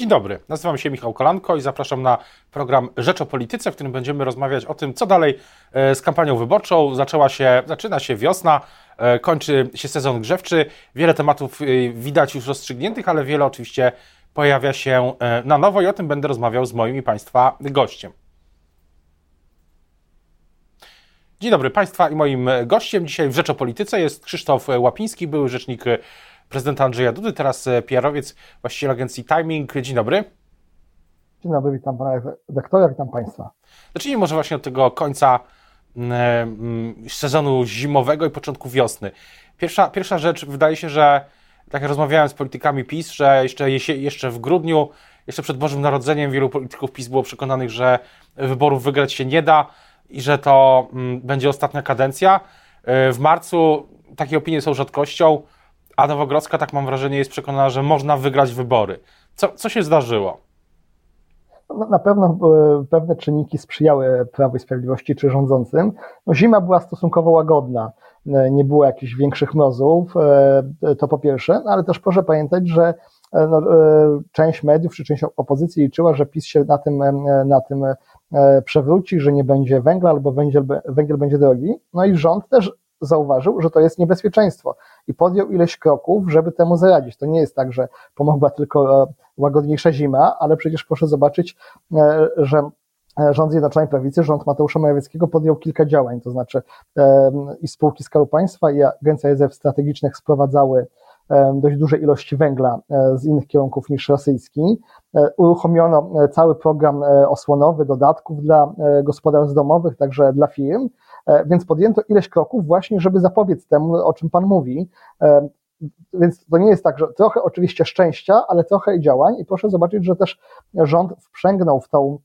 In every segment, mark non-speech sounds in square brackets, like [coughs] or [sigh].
Dzień dobry, nazywam się Michał Kolanko i zapraszam na program Rzecz o Polityce, w którym będziemy rozmawiać o tym, co dalej e, z kampanią wyborczą. Zaczęła się, zaczyna się wiosna, e, kończy się sezon grzewczy. Wiele tematów e, widać już rozstrzygniętych, ale wiele oczywiście pojawia się na nowo i o tym będę rozmawiał z moim i Państwa gościem. Dzień dobry Państwa i moim gościem dzisiaj w Rzecz o Polityce jest Krzysztof Łapiński, były rzecznik prezydenta Andrzeja Dudy, teraz e, PR-owiec, właściciel agencji Timing. Dzień dobry. Dzień dobry, witam pana redaktora, witam państwa. Zacznijmy może właśnie od tego końca mm, mm, sezonu zimowego i początku wiosny. Pierwsza, pierwsza rzecz, wydaje się, że tak jak rozmawiałem z politykami PiS, że jeszcze, jeszcze w grudniu, jeszcze przed Bożym Narodzeniem wielu polityków PiS było przekonanych, że wyborów wygrać się nie da i że to mm, będzie ostatnia kadencja. E, w marcu takie opinie są rzadkością a Nowogrodzka, tak mam wrażenie, jest przekonana, że można wygrać wybory. Co, co się zdarzyło? No, na pewno e, pewne czynniki sprzyjały Prawu i Sprawiedliwości czy rządzącym. No, zima była stosunkowo łagodna, e, nie było jakichś większych mrozów, e, to po pierwsze, ale też proszę pamiętać, że no, część mediów czy część opozycji liczyła, że PiS się na tym, na tym przewróci, że nie będzie węgla albo węgiel, węgiel będzie drogi. No i rząd też zauważył, że to jest niebezpieczeństwo i podjął ileś kroków, żeby temu zaradzić. To nie jest tak, że pomogła tylko e, łagodniejsza zima, ale przecież proszę zobaczyć, e, że e, rząd Zjednoczonej Prawicy, rząd Mateusza Morawieckiego podjął kilka działań, to znaczy i spółki Skarbu Państwa i Agencja Rezerw Strategicznych sprowadzały dość duże ilości węgla z innych kierunków niż rosyjski. Uruchomiono cały program osłonowy dodatków dla gospodarstw domowych, także dla firm. E, więc podjęto ileś kroków właśnie, żeby zapobiec temu, o czym Pan mówi. E, więc to nie jest tak, że trochę oczywiście szczęścia, ale trochę działań. I proszę zobaczyć, że też rząd wprzęgnął w tą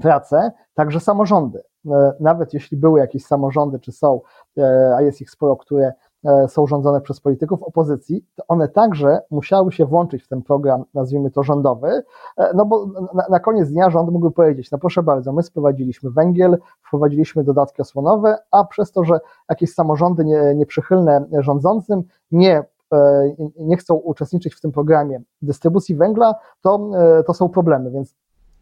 pracę także samorządy. E, nawet jeśli były jakieś samorządy, czy są, a jest ich sporo, które są rządzone przez polityków opozycji, to one także musiały się włączyć w ten program, nazwijmy to rządowy, e, no bo na, na koniec dnia rząd mógł powiedzieć, no proszę bardzo, my sprowadziliśmy węgiel, wprowadziliśmy dodatki osłonowe, a przez to, że jakieś samorządy nie, nieprzychylne rządzącym nie e, nie chcą uczestniczyć w tym programie dystrybucji węgla, to, to są problemy, więc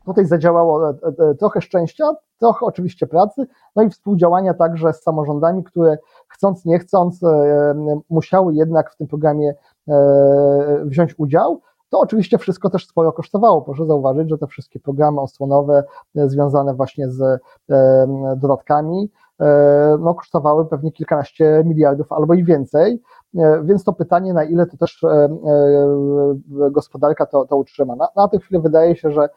Tutaj zadziałało trochę szczęścia, trochę oczywiście pracy, no i współdziałania także z samorządami, które chcąc, nie chcąc, e, musiały jednak w tym programie e, wziąć udział. To oczywiście wszystko też sporo kosztowało. Proszę zauważyć, że te wszystkie programy osłonowe e, związane właśnie z dodatkami, no, kosztowały pewnie kilkanaście miliardów albo i więcej. Więc to pytanie, na ile to też gospodarka to, to utrzyma. Na, na tę chwilę wydaje się, że,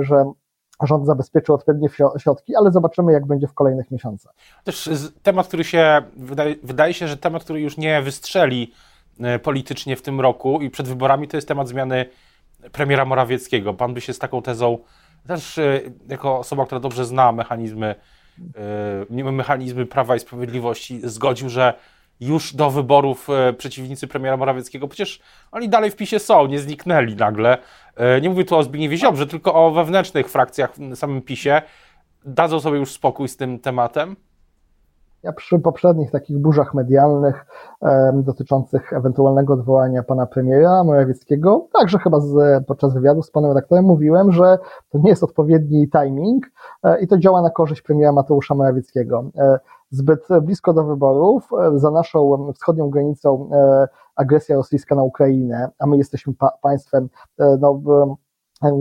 że rząd zabezpieczył odpowiednie środki, ale zobaczymy, jak będzie w kolejnych miesiącach. Też temat, który się, wydaje, wydaje się, że temat, który już nie wystrzeli e, politycznie w tym roku i przed wyborami, to jest temat zmiany premiera Morawieckiego. Pan by się z taką tezą, też e, jako osoba, która dobrze zna mechanizmy, e, mechanizmy Prawa i Sprawiedliwości, zgodził, że już do wyborów e, przeciwnicy premiera Morawieckiego, przecież oni dalej w PiSie są, nie zniknęli nagle. E, nie mówię tu o Zbigniewie Ziobrze, tylko o wewnętrznych frakcjach w samym PiSie. Dadzą sobie już spokój z tym tematem? Ja przy poprzednich takich burzach medialnych e, dotyczących ewentualnego odwołania pana premiera Morawieckiego, także chyba z, podczas wywiadu z panem redaktorem mówiłem, że to nie jest odpowiedni timing e, i to działa na korzyść premiera Mateusza Morawieckiego. E, zbyt blisko do wyborów, e, za naszą wschodnią granicą e, agresja rosyjska na Ukrainę, a my jesteśmy pa państwem, e, no,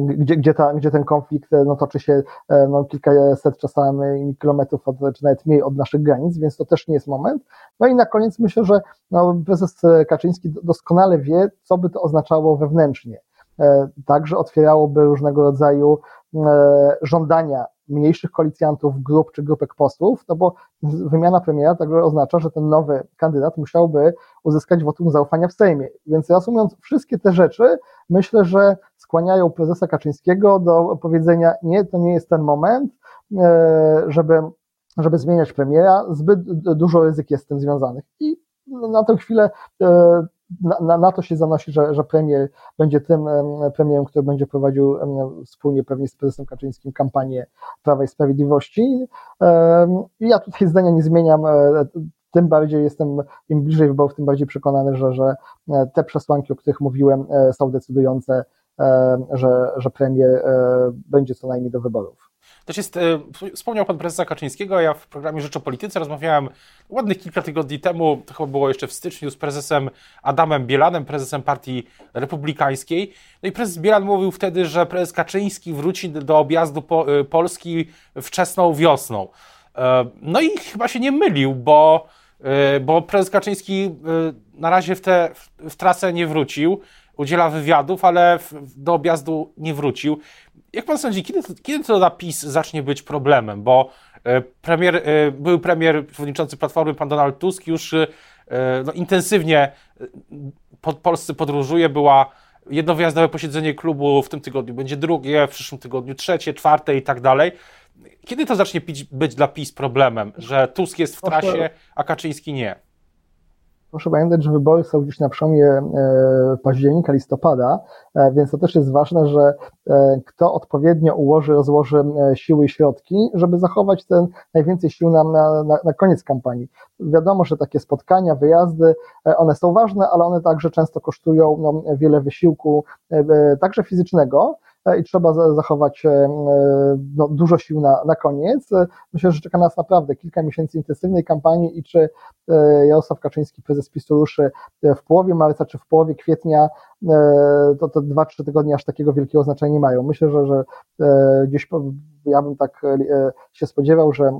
gdzie, gdzie, ta, gdzie ten konflikt no, toczy się no, kilkaset czasami kilometrów, od, czy nawet mniej od naszych granic, więc to też nie jest moment. No i na koniec myślę, że no, prezes Kaczyński doskonale wie, co by to oznaczało wewnętrznie. Także otwierałoby różnego rodzaju żądania mniejszych koalicjantów, grup czy grupek posłów, no bo wymiana premiera także oznacza, że ten nowy kandydat musiałby uzyskać wotum zaufania w Sejmie. Więc reasumując wszystkie te rzeczy, myślę, że skłaniają prezesa Kaczyńskiego do powiedzenia, nie, to nie jest ten moment, e, żeby, żeby zmieniać premiera, zbyt dużo ryzyk jest z tym związanych. I na tę chwilę e, na, na, to się zanosi, że, że premier będzie tym premierem, który będzie prowadził wspólnie pewnie z prezesem Kaczyńskim kampanię Prawa i Sprawiedliwości. Ja tutaj zdania nie zmieniam, e, tym bardziej jestem, im bliżej wyborów, tym bardziej przekonany, że, że e, te przesłanki, o których mówiłem, e, są decydujące że, że premier będzie co najmniej do wyborów. Też jest, wspomniał pan prezesa Kaczyńskiego, ja w programie Rzecz o Polityce rozmawiałem ładnych kilka tygodni temu, to chyba było jeszcze w styczniu, z prezesem Adamem Bielanem, prezesem Partii Republikańskiej. No i prezes Bielan mówił wtedy, że prezes Kaczyński wróci do objazdu po, Polski wczesną wiosną. No i chyba się nie mylił, bo, bo prezes Kaczyński na razie w, te, w trasę nie wrócił, udziela wywiadów, ale do objazdu nie wrócił. Jak pan sądzi, kiedy, kiedy to dla PiS zacznie być problemem? Bo e, premier, e, był premier, przewodniczący Platformy, pan Donald Tusk już e, no, intensywnie po Polsce podróżuje, była jedno wyjazdowe posiedzenie klubu w tym tygodniu, będzie drugie, w przyszłym tygodniu trzecie, czwarte i tak dalej. Kiedy to zacznie być dla PiS problemem, że Tusk jest w trasie, a Kaczyński nie? Proszę pamiętać, że wybory są gdzieś na przełomie e, października, listopada, e, więc to też jest ważne, że e, kto odpowiednio ułoży, rozłoży siły i środki, żeby zachować ten najwięcej sił na, na, na koniec kampanii. Wiadomo, że takie spotkania, wyjazdy, one są ważne, ale one także często kosztują no, wiele wysiłku, także fizycznego, i trzeba zachować no, dużo sił na, na koniec. Myślę, że czeka nas naprawdę kilka miesięcy intensywnej kampanii i czy E, Jarosław Kaczyński, prezes PiSu ruszy e, w połowie marca czy w połowie kwietnia, e, to te dwa, trzy tygodnie aż takiego wielkiego znaczenia nie mają. Myślę, że, że gdzieś ja bym tak się spodziewał, że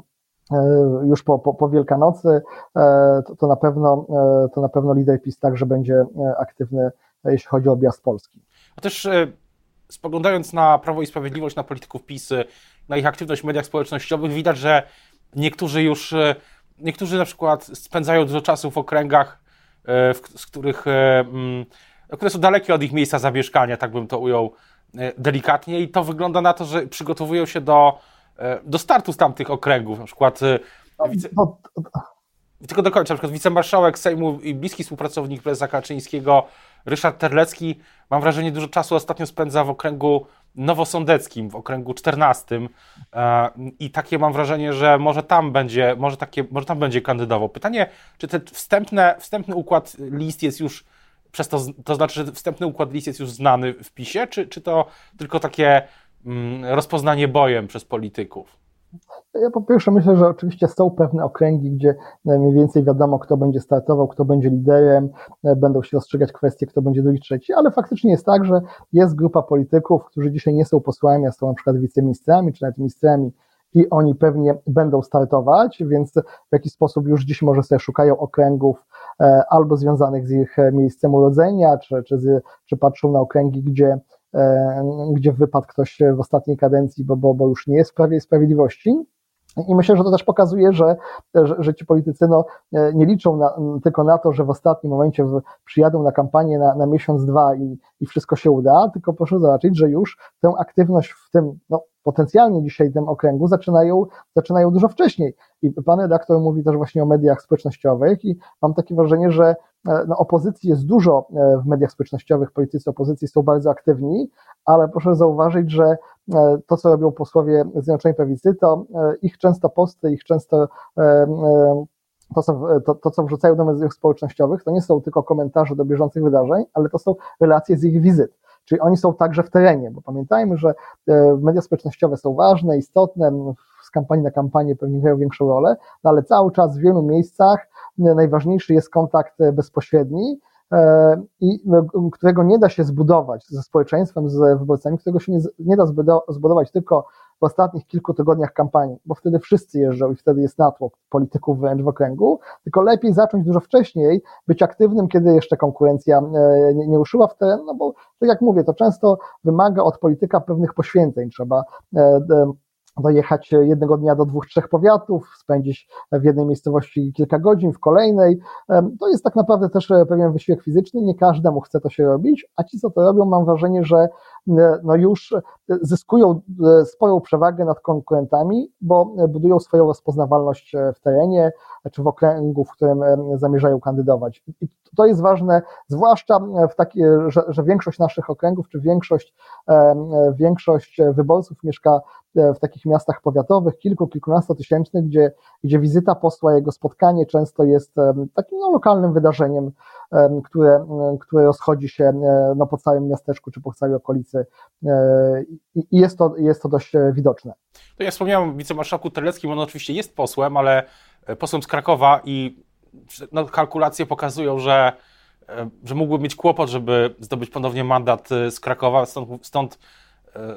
już po, po, po Wielkanocy to, to, na pewno, to na pewno lider PiS także będzie aktywny, jeśli chodzi o objazd Polski. A też spoglądając na Prawo i Sprawiedliwość, na polityków PiS, na ich aktywność w mediach społecznościowych, widać, że niektórzy już niektórzy na przykład spędzają dużo czasu w okręgach, e, z których, e, mm, które są dalekie od ich miejsca zamieszkania, tak bym to ujął e, delikatnie. I to wygląda na to, że przygotowują się do, do startu z tamtych okręgów, na przykład wice... tylko dokończę, na przykład wicemarszałek Sejmu i bliski współpracownik prezesa Kaczyńskiego Ryszard Terlecki, mam wrażenie, dużo czasu ostatnio spędza w okręgu nowosądeckim w okręgu 14 e, i takie mam wrażenie, że może tam będzie, może, takie, może tam będzie kandydował. Pytanie, czy ten wstępne, wstępny układ list jest już przez to, to znaczy, że wstępny układ list jest już znany w PiSie, czy, czy to tylko takie mm, rozpoznanie bojem przez polityków? Ja po pierwsze myślę, że oczywiście są pewne okręgi, gdzie e, mniej więcej wiadomo, kto będzie startował, kto będzie liderem, e, będą się rozstrzygać kwestie, kto będzie drugi, trzeci, ale faktycznie jest tak, że jest grupa polityków, którzy dzisiaj nie są posłami, a są na przykład wiceministrami, czy nawet ministrami i oni pewnie będą startować, więc w jakiś sposób już dziś może sobie szukają okręgów e, albo związanych z ich miejscem urodzenia, czy, czy, z, czy patrzą na okręgi, gdzie gdzie wypadł ktoś w ostatniej kadencji, bo, bo, bo już nie jest w Prawie i Sprawiedliwości. I myślę, że to też pokazuje, że, że, że ci politycy no, nie liczą na, tylko na to, że w ostatnim momencie przyjadą na kampanię na, na miesiąc, dwa i, i wszystko się uda, tylko proszę zobaczyć, że już tę aktywność w tym, no, potencjalnie dzisiaj tym okręgu zaczynają, zaczynają dużo wcześniej. I pan redaktor mówi też właśnie o mediach społecznościowych i mam takie wrażenie, że e, no, opozycji jest dużo e, w mediach społecznościowych, politycy opozycji są bardzo aktywni, ale proszę zauważyć, że e, to, co robią posłowie Zjednoczonej Prawicy, to ich często posty, ich często to co, to, to, co wrzucają do mediów społecznościowych, to nie są tylko komentarze do bieżących wydarzeń, ale to są relacje z ich wizyt. Czyli oni są także w terenie, bo pamiętajmy, że media społecznościowe są ważne, istotne, z kampanii na kampanię pewnie grają większą rolę, no ale cały czas w wielu miejscach e, najważniejszy jest kontakt e, bezpośredni, e, i którego nie da się zbudować ze społeczeństwem, z wyborcami, którego się nie, nie da zbudować tylko w ostatnich kilku tygodniach kampanii, bo wtedy wszyscy jeżdżą i wtedy jest natłok polityków wręcz w okręgu, tylko lepiej zacząć dużo wcześniej, być aktywnym, kiedy jeszcze konkurencja nie, nie w teren, no bo tak jak mówię, to często wymaga od polityka pewnych poświęceń, trzeba dojechać jednego dnia do dwóch, trzech powiatów, spędzić w jednej miejscowości kilka godzin, w kolejnej. To jest tak naprawdę też e, pewien wysiłek fizyczny, nie każdemu chce to się robić, a ci, co to robią, mam wrażenie, że e, no już e, zyskują sporą przewagę nad konkurentami, bo budują swoją rozpoznawalność w terenie czy w okręgu, w którym zamierzają kandydować. I to jest ważne, zwłaszcza w taki, że, że większość naszych okręgów, czy większość, większość wyborców mieszka w takich miastach powiatowych, kilku, kilkunastotysięcznych, gdzie, gdzie wizyta posła, jego spotkanie często jest takim no, lokalnym wydarzeniem które, które rozchodzi się no, po całym miasteczku czy po całej okolicy i jest to, jest to dość widoczne. To ja wspomniałem o wicemarszałku Terleckim, on oczywiście jest posłem, ale posłem z Krakowa i no, kalkulacje pokazują, że, że mógłby mieć kłopot, żeby zdobyć ponownie mandat z Krakowa, stąd, stąd E,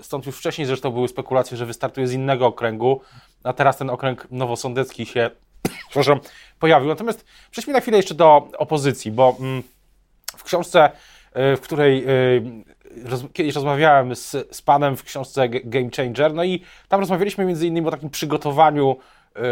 stąd już wcześniej zresztą były spekulacje, że wystartuje z innego okręgu, a teraz ten okręg nowosądecki się [coughs] przepraszam, pojawił. Natomiast przejdźmy na chwilę jeszcze do opozycji, bo mm, w książce, e, w której e, kiedyś rozmawiałem z, z panem w książce Game Changer, no i tam rozmawialiśmy między innymi o takim przygotowaniu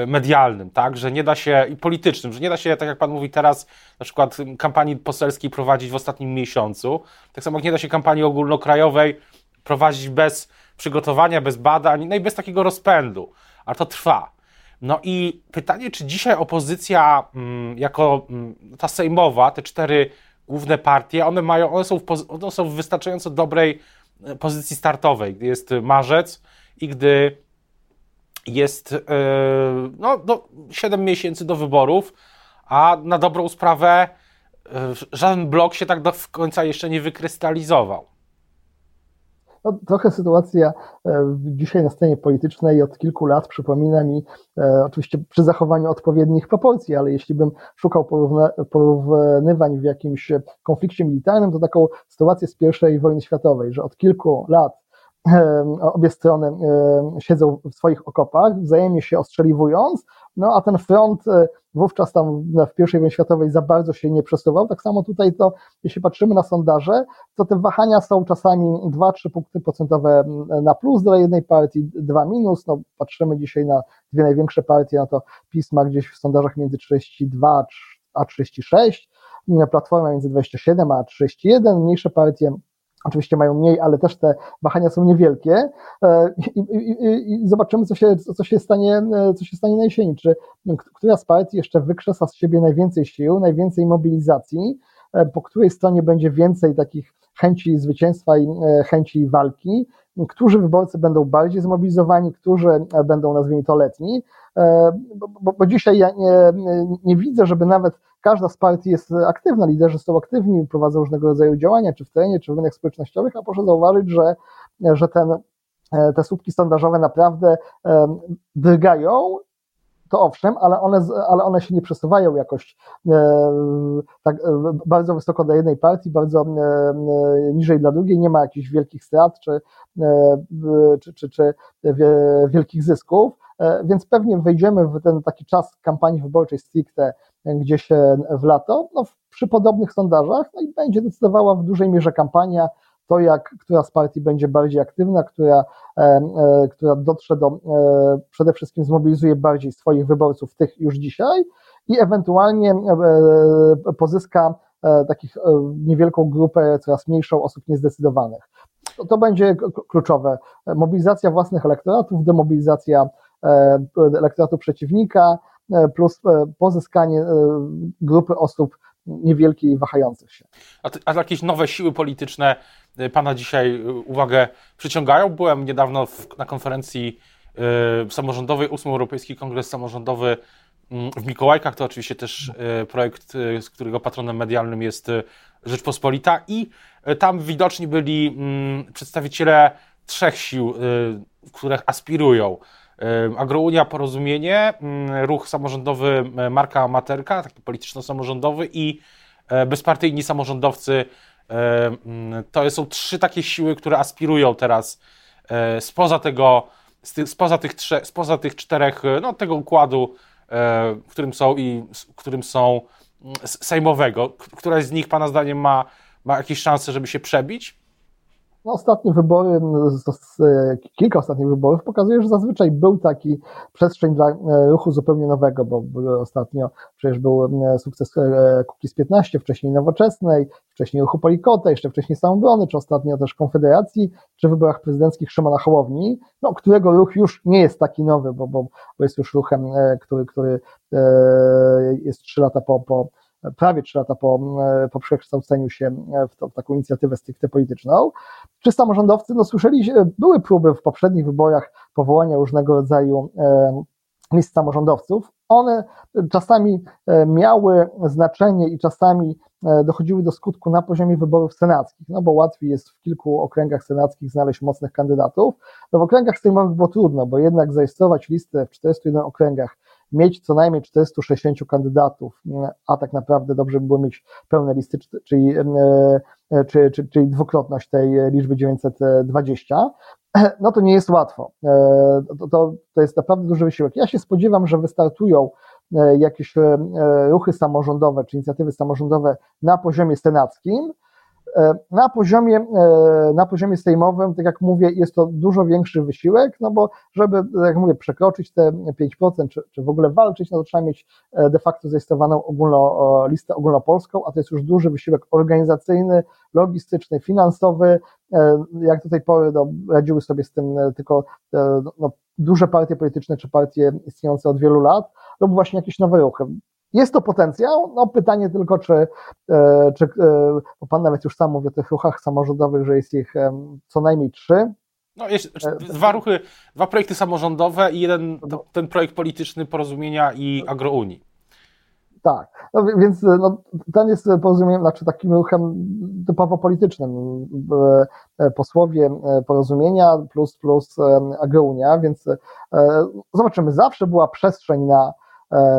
medialnym, tak, że nie da się, i politycznym, że nie da się, tak jak Pan mówi teraz, na przykład kampanii poselskiej prowadzić w ostatnim miesiącu, tak samo jak nie da się kampanii ogólnokrajowej prowadzić bez przygotowania, bez badań, no i bez takiego rozpędu, a to trwa. No i pytanie, czy dzisiaj opozycja, mm, jako mm, ta sejmowa, te cztery główne partie, one mają, one są w, one są w wystarczająco dobrej e, pozycji startowej, gdy jest marzec i gdy jest yy, no, do 7 miesięcy do wyborów, a na dobrą sprawę żaden blok się tak do końca jeszcze nie wykrystalizował. No, trochę sytuacja e, dzisiaj na scenie politycznej od kilku lat przypomina mi, e, oczywiście przy zachowaniu odpowiednich proporcji, ale jeśli bym szukał porównywań w jakimś konflikcie militarnym, to taką sytuację z I wojny światowej, że od kilku lat obie strony siedzą w swoich okopach, wzajemnie się ostrzeliwując, no a ten front e, wówczas tam w I wojnie światowej za bardzo się nie przesuwał. Tak samo tutaj to, jeśli patrzymy na sondaże, to te wahania są czasami 2-3 punkty procentowe na plus dla jednej partii, 2 minus. No, patrzymy dzisiaj na dwie największe partie, no to PiS ma gdzieś w sondażach między 32 a 36, Platforma między 27 a 31, mniejsze partie Oczywiście mają mniej, ale też te wahania są niewielkie. E, i, i, i, zobaczymy, co się, co, się stanie, e, co się stanie na jesieni. Czy która z partii jeszcze wykrzesa z siebie najwięcej sił, najwięcej mobilizacji, e, po której stronie będzie więcej takich chęci zwycięstwa i chęci walki, którzy wyborcy będą bardziej zmobilizowani, którzy będą, nazwijmy to, letni, bo, bo, bo dzisiaj ja nie, nie widzę, żeby nawet każda z partii jest aktywna, liderzy są aktywni, prowadzą różnego rodzaju działania, czy w terenie, czy w rynkach społecznościowych, a proszę zauważyć, że, że ten, e, te słupki sondażowe naprawdę drgają, to owszem, ale one, ale one się nie przesuwają jakoś e, tak e, bardzo wysoko dla jednej partii, bardzo e, niżej dla drugiej, nie ma jakichś wielkich strat czy, e, czy, czy, czy wielkich zysków, e, więc pewnie wejdziemy w ten taki czas kampanii wyborczej stricte gdzieś w lato, no, przy podobnych sondażach, no i będzie decydowała w dużej mierze kampania, to jak, która z partii będzie bardziej aktywna, która, e, e, która dotrze do, e, przede wszystkim zmobilizuje bardziej swoich wyborców, tych już dzisiaj i ewentualnie pozyska takich niewielką grupę, coraz mniejszą osób niezdecydowanych. To, to będzie kluczowe. Mobilizacja własnych elektoratów, demobilizacja elektoratu przeciwnika, plus e, pozyskanie e, grupy osób niewielkiej wahających się. A, a jakieś nowe siły polityczne Pana dzisiaj uwagę przyciągają? Byłem niedawno w, na konferencji y, samorządowej, 8 Europejski Kongres Samorządowy mm, w Mikołajkach. To oczywiście też y, projekt, y, z którego patronem medialnym jest Rzeczpospolita i tam widoczni byli mm, przedstawiciele trzech sił, których aspirują Agrounia Porozumienie, mm, ruch samorządowy e, Marka Materka, taki polityczno-samorządowy i e, bezpartyjni samorządowcy. E, mm, to są trzy takie siły, które aspirują teraz spoza tego, spoza tych, spoza tych czterech, no tego układu, w którym są i w którym są mm, sejmowego. Któraś z nich, Pana zdaniem, ma, ma jakieś szanse, żeby się przebić? No, ostatnie wybory, kilka ostatnich wyborów pokazuje, że zazwyczaj był taki przestrzeń dla e, ruchu zupełnie nowego, bo ostatnio przecież był e, sukces e, Kukiz 15, wcześniej Nowoczesnej, wcześniej ruchu Polikota, jeszcze wcześniej Samobrony, czy ostatnio też Konfederacji, czy wyborach prezydenckich Szymona Hołowni, no, którego ruch już nie jest taki nowy, bo, bo, bo jest już ruchem, który, który jest trzy lata po, po prawie trzy lata po, po przekształceniu się w, to, w taką inicjatywę stricte polityczną. Czy samorządowcy, no słyszeli, były próby w poprzednich wyborach powołania różnego rodzaju list samorządowców, one czasami miały znaczenie i czasami dochodziły do skutku na poziomie wyborów senackich, no bo łatwiej jest w kilku okręgach senackich znaleźć mocnych kandydatów. No w okręgach sejmowych było trudno, bo jednak zarejestrować listę w 41 okręgach mieć co najmniej 460 kandydatów, a tak naprawdę dobrze by było mieć pełne listy, czyli, czyli, czyli dwukrotność tej liczby 920, [clears throat] no to nie jest łatwo. To, to, to jest naprawdę duży wysiłek. Ja się spodziewam, że wystartują jakieś ruchy samorządowe czy inicjatywy samorządowe na poziomie senackim, E, na poziomie, e, na poziomie sejmowym, tak jak mówię, jest to dużo większy wysiłek, no bo żeby, tak jak mówię, przekroczyć te 5%, czy, czy w ogóle walczyć, no to trzeba mieć e, de facto zarejestrowaną ogólno, listę ogólnopolską, a to jest już duży wysiłek organizacyjny, logistyczny, finansowy. Jak do tej pory no, radziły sobie z tym tylko no, duże partie polityczne, czy partie istniejące od wielu lat, lub właśnie jakieś nowe ruchy. Jest to potencjał, no pytanie tylko, czy, e, czy e, bo Pan nawet już sam mówi o tych ruchach samorządowych, że jest ich co najmniej trzy. No, jest e, dwa ruchy, dwa projekty samorządowe i jeden ten projekt polityczny porozumienia i agrounii. Tak, no więc no, ten jest porozumieniem, znaczy takim ruchem typowo politycznym. Posłowie porozumienia plus plus agrounia, więc zobaczymy, zawsze była przestrzeń na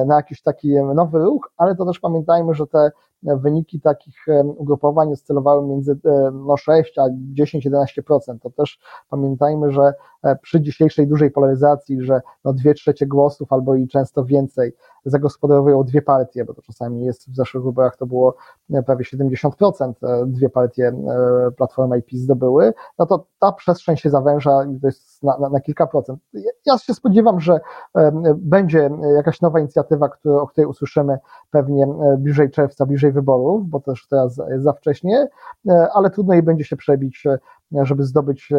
na jakiś taki nowy ruch, ale to też pamiętajmy, że te wyniki takich ugrupowań oscylowały między e, no, 6 a 10-11%. To też pamiętajmy, że e, przy dzisiejszej dużej polaryzacji, że no, dwie trzecie głosów albo i często więcej zagospodarowują dwie partie, bo to czasami jest w zeszłych wyborach to było prawie 70%, dwie partie Platforma i PiS zdobyły, no to ta przestrzeń się zawęża i to jest na, na, na kilka procent. Ja się spodziewam, że będzie jakaś nowa inicjatywa, który, o której usłyszymy pewnie bliżej czerwca, bliżej wyborów, bo też teraz za wcześnie, ale trudno jej będzie się przebić, żeby zdobyć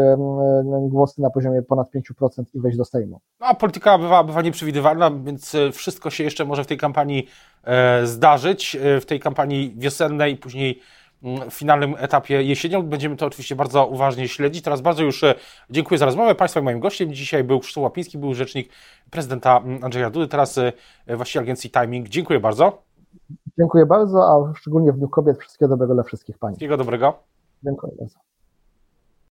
głosy na poziomie ponad 5% i wejść do Sejmu. No, a polityka bywa, bywa nieprzewidywalna, więc e, wszystko się jeszcze może w tej kampanii e, zdarzyć, e, w tej kampanii wiosennej, później Mm, w finalnym etapie jesienią. Będziemy to oczywiście bardzo uważnie śledzić. Teraz bardzo już e, dziękuję za rozmowę. Państwa moim gościem dzisiaj był Krzysztof Łapiński, był rzecznik prezydenta mm, Andrzeja Dudy, teraz e, właściciel agencji Timing. Dziękuję bardzo. Dziękuję bardzo, a szczególnie w Dniu Kobiet wszystkiego dobrego dla wszystkich Pani. Wszystkiego dobrego. Dziękuję bardzo.